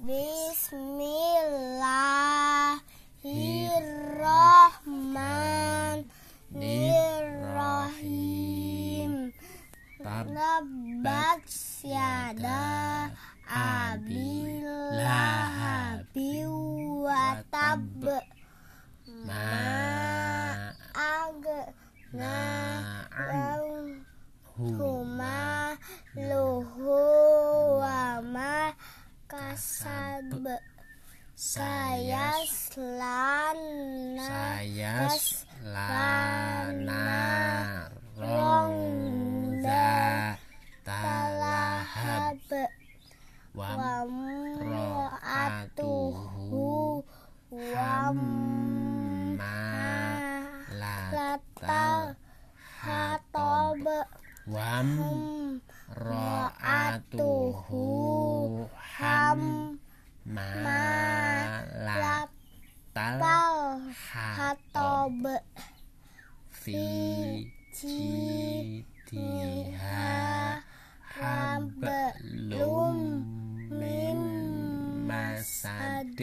Bismillahirrahmanirrahim. Tabat yada abil lahabi wa tab ma ag na huma luhu wa ma kasab saya selana saya lana rongza talahab. Wa ro'atuhu wa latal hatob wam ro'atuhu Malatal hatob fi citiha hablum min masad